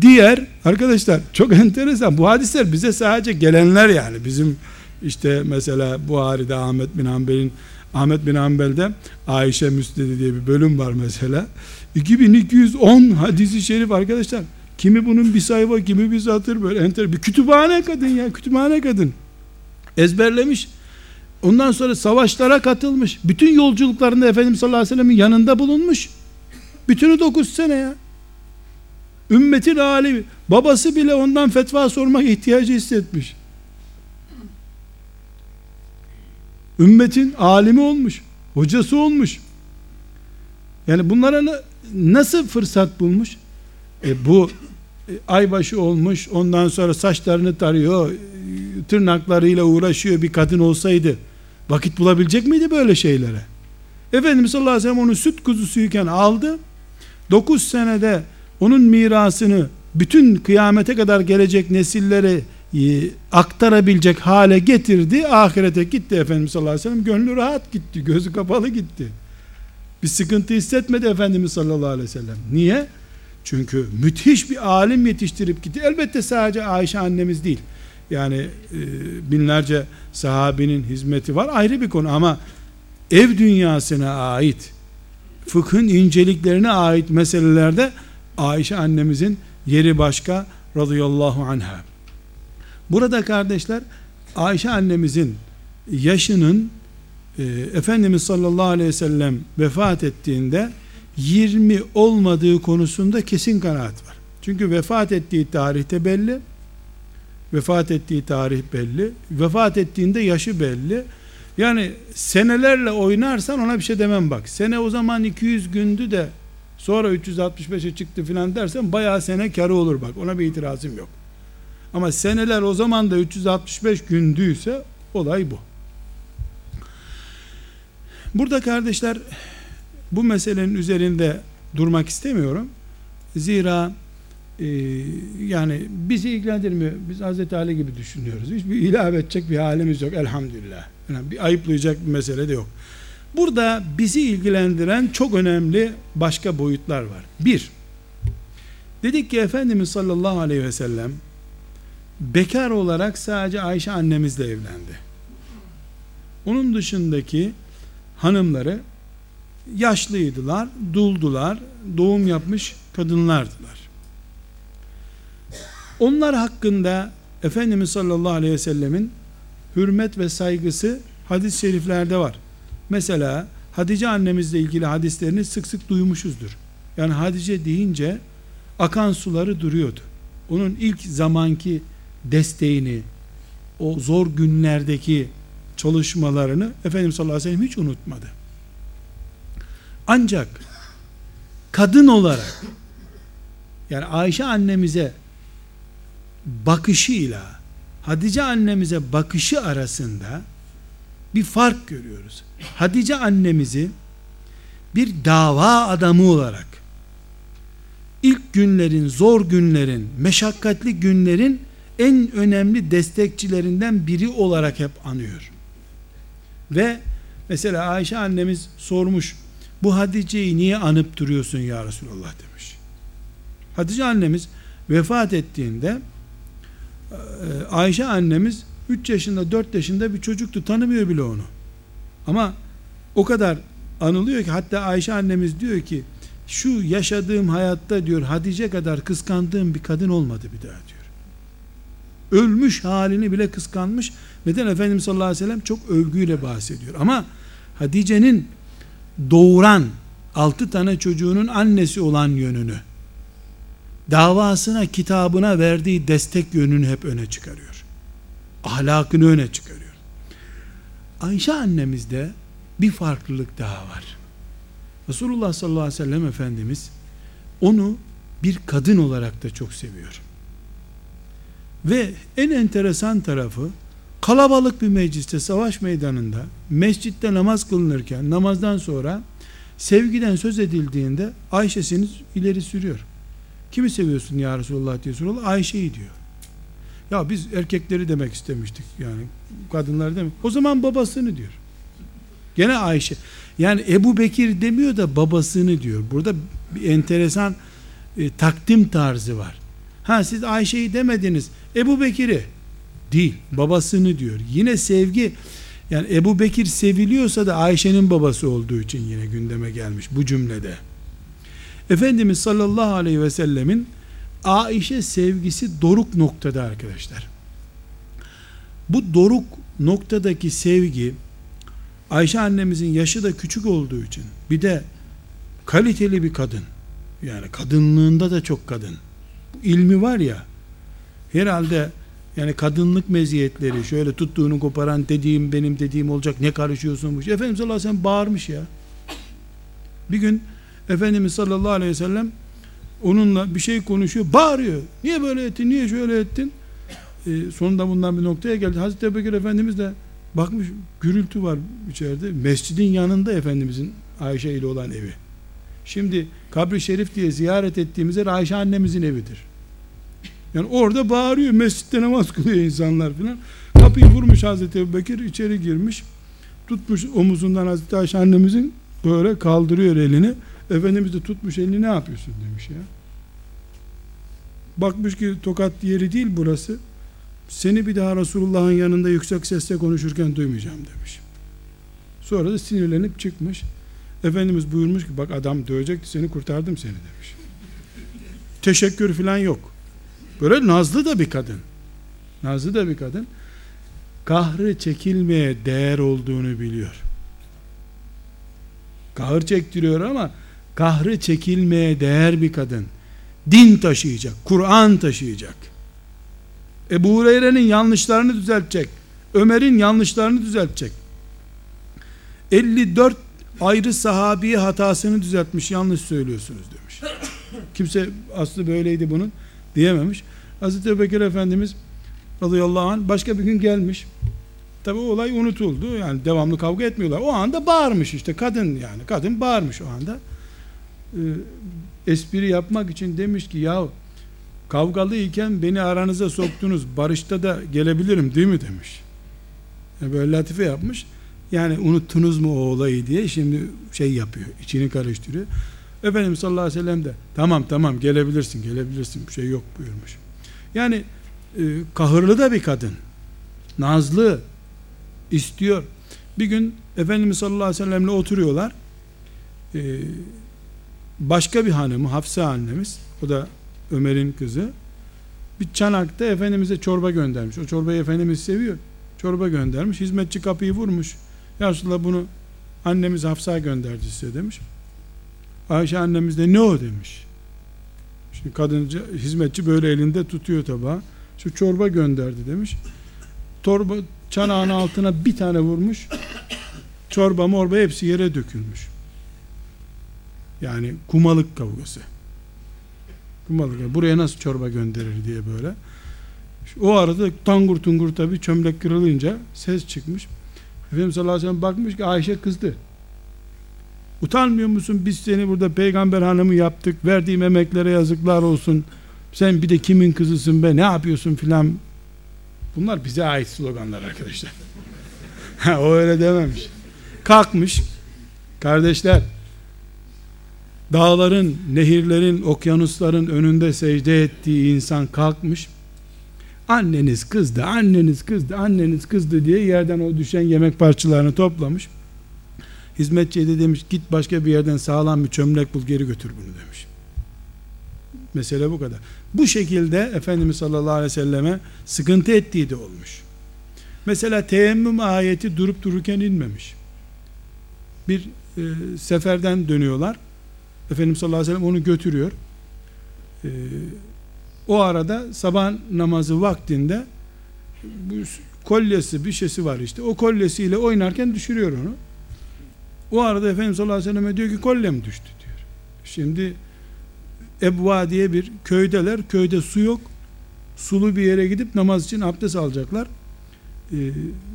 Diğer arkadaşlar çok *laughs* enteresan. Bu hadisler bize sadece gelenler yani. Bizim işte mesela Buhari'de Ahmet bin Hanbel'in Ahmet bin Hanbel'de Ayşe Müstedi diye bir bölüm var mesela. 2210 hadisi şerif arkadaşlar. Kimi bunun bir sayfa, kimi bir satır böyle enter. Bir kütüphane kadın ya, kütüphane kadın. Ezberlemiş. Ondan sonra savaşlara katılmış. Bütün yolculuklarında Efendimiz sallallahu aleyhi ve sellem'in yanında bulunmuş. Bütünü 9 sene ya. Ümmetin alimi. Babası bile ondan fetva sormak ihtiyacı hissetmiş. Ümmetin alimi olmuş. Hocası olmuş. Yani bunlara nasıl fırsat bulmuş? E bu e, aybaşı olmuş ondan sonra saçlarını tarıyor tırnaklarıyla uğraşıyor bir kadın olsaydı vakit bulabilecek miydi böyle şeylere Efendimiz sallallahu aleyhi ve sellem onu süt kuzusuyken aldı 9 senede onun mirasını bütün kıyamete kadar gelecek nesillere e, aktarabilecek hale getirdi ahirete gitti Efendimiz sallallahu aleyhi ve sellem gönlü rahat gitti gözü kapalı gitti bir sıkıntı hissetmedi Efendimiz sallallahu aleyhi ve sellem niye? Çünkü müthiş bir alim yetiştirip gitti. Elbette sadece Ayşe annemiz değil. Yani e, binlerce sahabinin hizmeti var ayrı bir konu ama ev dünyasına ait fıkhın inceliklerine ait meselelerde Ayşe annemizin yeri başka radıyallahu anha. Burada kardeşler Ayşe annemizin yaşının e, Efendimiz sallallahu aleyhi ve sellem vefat ettiğinde 20 olmadığı konusunda kesin kanaat var. Çünkü vefat ettiği tarihte belli. Vefat ettiği tarih belli. Vefat ettiğinde yaşı belli. Yani senelerle oynarsan ona bir şey demem bak. Sene o zaman 200 gündü de sonra 365'e çıktı filan dersen bayağı sene karı olur bak. Ona bir itirazım yok. Ama seneler o zaman da 365 gündüyse olay bu. Burada kardeşler bu meselenin üzerinde durmak istemiyorum. Zira e, yani bizi ilgilendirmiyor. Biz Hazreti Ali gibi düşünüyoruz. Hiçbir ilave edecek bir halimiz yok elhamdülillah. Yani bir ayıplayacak bir mesele de yok. Burada bizi ilgilendiren çok önemli başka boyutlar var. Bir, dedik ki Efendimiz sallallahu aleyhi ve sellem bekar olarak sadece Ayşe annemizle evlendi. Onun dışındaki hanımları yaşlıydılar, duldular, doğum yapmış kadınlardılar. Onlar hakkında Efendimiz sallallahu aleyhi ve sellemin hürmet ve saygısı hadis-i şeriflerde var. Mesela Hatice annemizle ilgili hadislerini sık sık duymuşuzdur. Yani Hatice deyince akan suları duruyordu. Onun ilk zamanki desteğini, o zor günlerdeki çalışmalarını Efendimiz sallallahu aleyhi ve sellem hiç unutmadı. Ancak kadın olarak yani Ayşe annemize bakışıyla Hatice annemize bakışı arasında bir fark görüyoruz. Hatice annemizi bir dava adamı olarak ilk günlerin, zor günlerin, meşakkatli günlerin en önemli destekçilerinden biri olarak hep anıyor. Ve mesela Ayşe annemiz sormuş, bu Hatice'yi niye anıp duruyorsun ya Resulallah demiş. Hatice annemiz vefat ettiğinde e, Ayşe annemiz 3 yaşında 4 yaşında bir çocuktu tanımıyor bile onu. Ama o kadar anılıyor ki hatta Ayşe annemiz diyor ki şu yaşadığım hayatta diyor Hatice kadar kıskandığım bir kadın olmadı bir daha diyor. Ölmüş halini bile kıskanmış. Neden Efendimiz sallallahu aleyhi ve sellem çok övgüyle bahsediyor. Ama Hatice'nin doğuran altı tane çocuğunun annesi olan yönünü davasına kitabına verdiği destek yönünü hep öne çıkarıyor. Ahlakını öne çıkarıyor. Ayşe annemizde bir farklılık daha var. Resulullah sallallahu aleyhi ve sellem Efendimiz onu bir kadın olarak da çok seviyor. Ve en enteresan tarafı kalabalık bir mecliste savaş meydanında mescitte namaz kılınırken namazdan sonra sevgiden söz edildiğinde Ayşe'sini ileri sürüyor. Kimi seviyorsun ya Resulullah diye soruyorlar. Ayşe'yi diyor. Ya biz erkekleri demek istemiştik yani kadınlar demek. O zaman babasını diyor. Gene Ayşe. Yani Ebu Bekir demiyor da babasını diyor. Burada bir enteresan e, takdim tarzı var. Ha siz Ayşe'yi demediniz. Ebu Bekir'i değil babasını diyor. Yine sevgi yani Ebu Bekir seviliyorsa da Ayşe'nin babası olduğu için yine gündeme gelmiş bu cümlede. Efendimiz sallallahu aleyhi ve sellemin Aişe sevgisi doruk noktada arkadaşlar. Bu doruk noktadaki sevgi Ayşe annemizin yaşı da küçük olduğu için bir de kaliteli bir kadın. Yani kadınlığında da çok kadın. İlmi var ya herhalde yani kadınlık meziyetleri şöyle tuttuğunu koparan dediğim benim dediğim olacak ne karışıyorsun bu Efendimiz sallallahu aleyhi ve sellem bağırmış ya. Bir gün Efendimiz sallallahu aleyhi ve sellem onunla bir şey konuşuyor bağırıyor. Niye böyle ettin niye şöyle ettin? Ee, sonunda bundan bir noktaya geldi. Hazreti Ebubekir Efendimiz de bakmış gürültü var içeride. Mescidin yanında Efendimizin Ayşe ile olan evi. Şimdi kabri şerif diye ziyaret ettiğimiz yer Ayşe annemizin evidir. Yani orada bağırıyor mescitte namaz kılıyor insanlar filan. Kapıyı vurmuş Hazreti Ebubekir içeri girmiş. Tutmuş omuzundan Hazreti Ayşe annemizin böyle kaldırıyor elini Efendimiz de tutmuş elini ne yapıyorsun demiş ya. Bakmış ki tokat yeri değil burası. Seni bir daha Resulullah'ın yanında yüksek sesle konuşurken duymayacağım demiş. Sonra da sinirlenip çıkmış. Efendimiz buyurmuş ki bak adam dövecekti seni kurtardım seni demiş. Teşekkür falan yok. Böyle nazlı da bir kadın. Nazlı da bir kadın. Kahrı çekilmeye değer olduğunu biliyor. Kahır çektiriyor ama kahrı çekilmeye değer bir kadın. Din taşıyacak, Kur'an taşıyacak. Ebu Hureyre'nin yanlışlarını düzeltecek. Ömer'in yanlışlarını düzeltecek. 54 ayrı sahabiye hatasını düzeltmiş yanlış söylüyorsunuz demiş. *coughs* Kimse aslı böyleydi bunun diyememiş. Hazreti Ebubekir Efendimiz radıyallahu anh başka bir gün gelmiş. Tabi olay unutuldu. Yani devamlı kavga etmiyorlar. O anda bağırmış işte kadın yani. Kadın bağırmış o anda. Ee, espri yapmak için demiş ki ya kavgalı iken beni aranıza soktunuz. Barışta da gelebilirim değil mi demiş. Yani böyle latife yapmış. Yani unuttunuz mu o olayı diye şimdi şey yapıyor. içini karıştırıyor. Efendimiz sallallahu aleyhi ve sellem de tamam tamam gelebilirsin gelebilirsin bir şey yok buyurmuş. Yani e, kahırlı da bir kadın. Nazlı istiyor. Bir gün Efendimiz sallallahu aleyhi ve sellemle oturuyorlar. E, başka bir hanımı Hafsa annemiz o da Ömer'in kızı bir çanakta Efendimiz'e çorba göndermiş. O çorbayı Efendimiz seviyor. Çorba göndermiş. Hizmetçi kapıyı vurmuş. Ya Resulallah bunu annemiz Hafsa gönderdi size demiş. Ayşe annemiz de ne o demiş. Şimdi kadınca hizmetçi böyle elinde tutuyor tabağı. Şu çorba gönderdi demiş. Torba çanağın altına bir tane vurmuş. Çorba morba hepsi yere dökülmüş. Yani kumalık kavgası. Kumalık. Buraya nasıl çorba gönderir diye böyle. O arada tangur tungur tabi çömlek kırılınca ses çıkmış. Efendimiz sallallahu aleyhi ve sellem bakmış ki Ayşe kızdı. Utanmıyor musun biz seni burada peygamber hanımı yaptık. Verdiğim emeklere yazıklar olsun. Sen bir de kimin kızısın be ne yapıyorsun filan. Bunlar bize ait sloganlar arkadaşlar. *laughs* o öyle dememiş. Kalkmış. Kardeşler dağların, nehirlerin, okyanusların önünde secde ettiği insan kalkmış. Anneniz kızdı, anneniz kızdı, anneniz kızdı diye yerden o düşen yemek parçalarını toplamış. Hizmetçiye de demiş git başka bir yerden sağlam bir çömlek bul geri götür bunu demiş. Mesele bu kadar. Bu şekilde Efendimiz sallallahu aleyhi ve selleme sıkıntı ettiği de olmuş. Mesela teyemmüm ayeti durup dururken inmemiş. Bir e, seferden dönüyorlar. Efendimiz sallallahu aleyhi ve sellem onu götürüyor. E, o arada sabah namazı vaktinde bu kolyesi bir şeysi var işte. O kolyesiyle oynarken düşürüyor onu. O arada Efendimiz sallallahu aleyhi ve sellem diyor ki kolyem düştü diyor. Şimdi Ebva diye bir köydeler. Köyde su yok. Sulu bir yere gidip namaz için abdest alacaklar. Ee,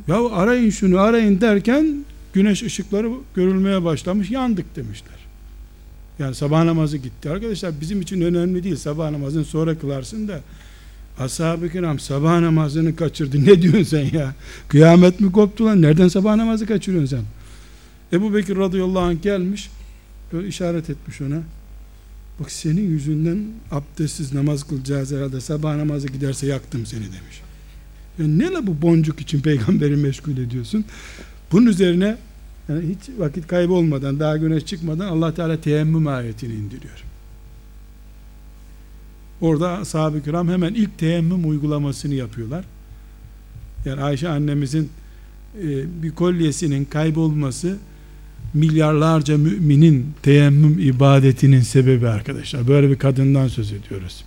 ya arayın şunu arayın derken güneş ışıkları görülmeye başlamış. Yandık demişler. Yani sabah namazı gitti. Arkadaşlar bizim için önemli değil. Sabah namazını sonra kılarsın da Ashab-ı kiram sabah namazını kaçırdı. Ne diyorsun sen ya? Kıyamet mi koptu lan? Nereden sabah namazı kaçırıyorsun sen? Ebu Bekir radıyallahu anh gelmiş. Böyle işaret etmiş ona. Bak senin yüzünden abdestsiz namaz kılacağız herhalde. Sabah namazı giderse yaktım seni demiş. Ya ne la bu boncuk için peygamberi meşgul ediyorsun? Bunun üzerine yani hiç vakit kaybı olmadan daha güneş çıkmadan Allah Teala teyemmüm ayetini indiriyor. Orada sahabe-i kiram hemen ilk teyemmüm uygulamasını yapıyorlar. Yani Ayşe annemizin e, bir kolyesinin kaybolması milyarlarca müminin teyemmüm ibadetinin sebebi arkadaşlar. Böyle bir kadından söz ediyoruz.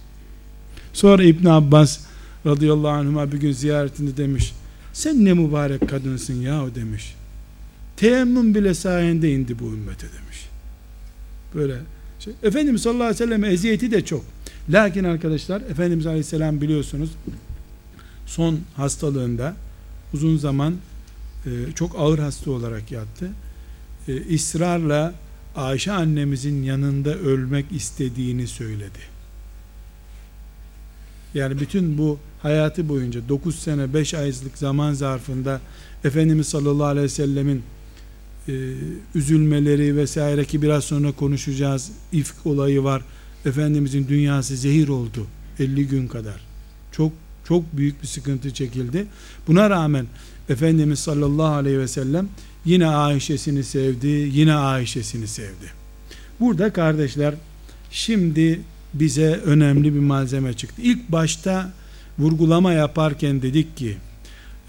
Sonra İbn Abbas radıyallahu anhuma bir gün ziyaretinde demiş. Sen ne mübarek kadınsın ya o demiş. Teyemmüm bile sayende indi bu ümmete demiş. Böyle şey. Efendimiz sallallahu aleyhi ve sellem eziyeti de çok. Lakin arkadaşlar Efendimiz aleyhisselam biliyorsunuz son hastalığında uzun zaman e, çok ağır hasta olarak yattı. E, ısrarla Ayşe annemizin yanında ölmek istediğini söyledi. Yani bütün bu hayatı boyunca 9 sene 5 aylık zaman zarfında Efendimiz sallallahu aleyhi ve sellemin e, üzülmeleri vesaire ki biraz sonra konuşacağız ifk olayı var. Efendimizin dünyası zehir oldu 50 gün kadar. Çok çok büyük bir sıkıntı çekildi. Buna rağmen Efendimiz sallallahu aleyhi ve sellem yine Ayşe'sini sevdi, yine Ayşe'sini sevdi. Burada kardeşler şimdi bize önemli bir malzeme çıktı. İlk başta vurgulama yaparken dedik ki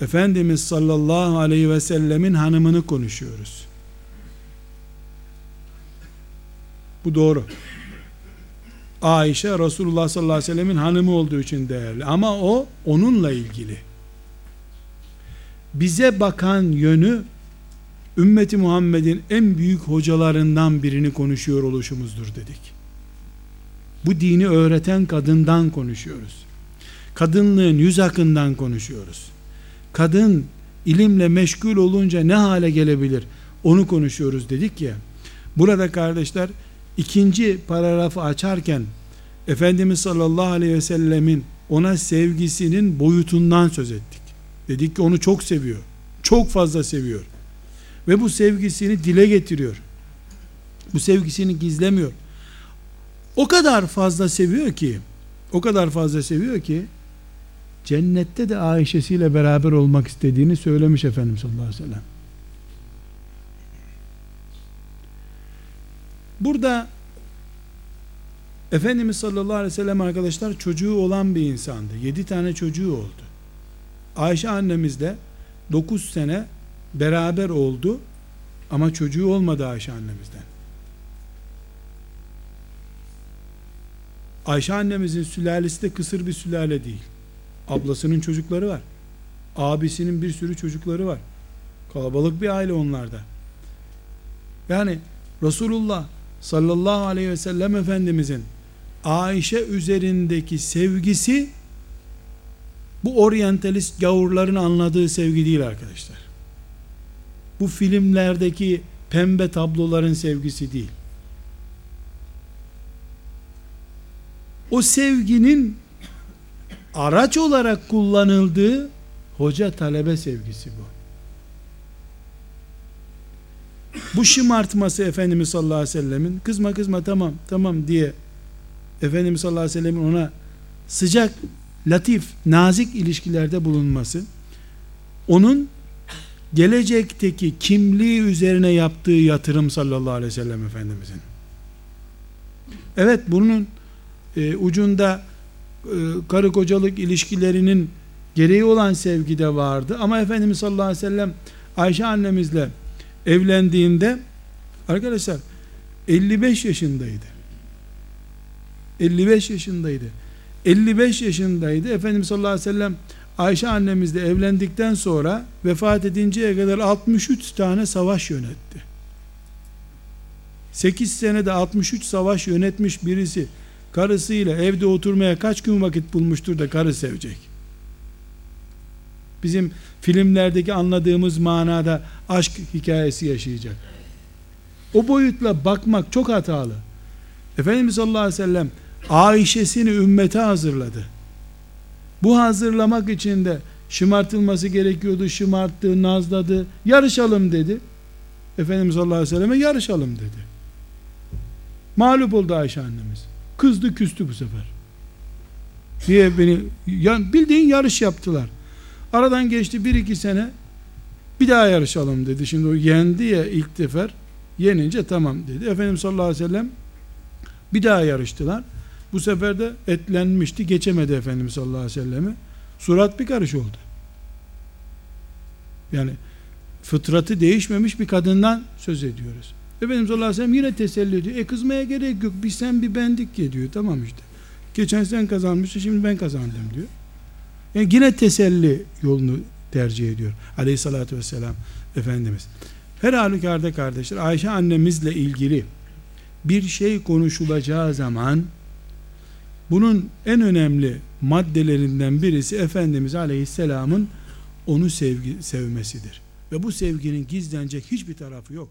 Efendimiz sallallahu aleyhi ve sellemin hanımını konuşuyoruz. Bu doğru. Ayşe Resulullah sallallahu aleyhi ve sellemin hanımı olduğu için değerli. Ama o onunla ilgili. Bize bakan yönü ümmeti Muhammed'in en büyük hocalarından birini konuşuyor oluşumuzdur dedik. Bu dini öğreten kadından konuşuyoruz. kadınlığın yüz akından konuşuyoruz. Kadın ilimle meşgul olunca ne hale gelebilir? Onu konuşuyoruz dedik ya. Burada kardeşler ikinci paragrafı açarken Efendimiz sallallahu aleyhi ve sellemin ona sevgisinin boyutundan söz ettik. Dedik ki onu çok seviyor. Çok fazla seviyor. Ve bu sevgisini dile getiriyor. Bu sevgisini gizlemiyor. O kadar fazla seviyor ki o kadar fazla seviyor ki cennette de Ayşe'siyle beraber olmak istediğini söylemiş Efendimiz sallallahu aleyhi ve sellem. Burada Efendimiz sallallahu aleyhi ve sellem arkadaşlar çocuğu olan bir insandı. Yedi tane çocuğu oldu. Ayşe annemizle dokuz sene beraber oldu ama çocuğu olmadı Ayşe annemizden. Ayşe annemizin sülalesi de kısır bir sülale değil. Ablasının çocukları var. Abisinin bir sürü çocukları var. Kalabalık bir aile onlarda. Yani Resulullah sallallahu aleyhi ve sellem Efendimizin Ayşe üzerindeki sevgisi bu oryantalist gavurların anladığı sevgi değil arkadaşlar. Bu filmlerdeki pembe tabloların sevgisi değil. O sevginin araç olarak kullanıldığı hoca talebe sevgisi bu. Bu şımartması Efendimiz sallallahu aleyhi ve sellemin kızma kızma tamam tamam diye Efendimiz sallallahu aleyhi ve sellemin ona sıcak, latif, nazik ilişkilerde bulunması onun gelecekteki kimliği üzerine yaptığı yatırım sallallahu aleyhi ve sellem Efendimizin. Evet bunun e, ucunda e, karı kocalık ilişkilerinin gereği olan sevgi de vardı ama Efendimiz sallallahu aleyhi ve sellem Ayşe annemizle evlendiğinde arkadaşlar 55 yaşındaydı. 55 yaşındaydı. 55 yaşındaydı. Efendimiz sallallahu aleyhi ve sellem Ayşe annemizle evlendikten sonra vefat edinceye kadar 63 tane savaş yönetti. 8 senede 63 savaş yönetmiş birisi karısıyla evde oturmaya kaç gün vakit bulmuştur da karı sevecek? Bizim filmlerdeki anladığımız manada aşk hikayesi yaşayacak. O boyutla bakmak çok hatalı. Efendimiz sallallahu aleyhi ve sellem Ayşe'sini ümmete hazırladı. Bu hazırlamak için de şımartılması gerekiyordu. Şımarttı, nazladı. Yarışalım dedi. Efendimiz sallallahu aleyhi ve selleme yarışalım dedi. Mağlup oldu Ayşe annemiz. Kızdı küstü bu sefer. Diye beni bildiğin yarış yaptılar. Aradan geçti bir iki sene bir daha yarışalım dedi. Şimdi o yendi ya ilk defer yenince tamam dedi. Efendimiz sallallahu aleyhi ve sellem bir daha yarıştılar. Bu sefer de etlenmişti. Geçemedi Efendimiz sallallahu aleyhi ve sellemi. Surat bir karış oldu. Yani fıtratı değişmemiş bir kadından söz ediyoruz. Efendimiz sallallahu aleyhi ve sellem yine teselli ediyor. E kızmaya gerek yok. Bir sen bir bendik ya diyor. Tamam işte. Geçen sen kazanmıştın şimdi ben kazandım diyor. Yani yine teselli yolunu tercih ediyor. Aleyhissalatü vesselam Efendimiz. Her halükarda kardeşler Ayşe annemizle ilgili bir şey konuşulacağı zaman bunun en önemli maddelerinden birisi Efendimiz Aleyhisselam'ın onu sevgi, sevmesidir. Ve bu sevginin gizlenecek hiçbir tarafı yok.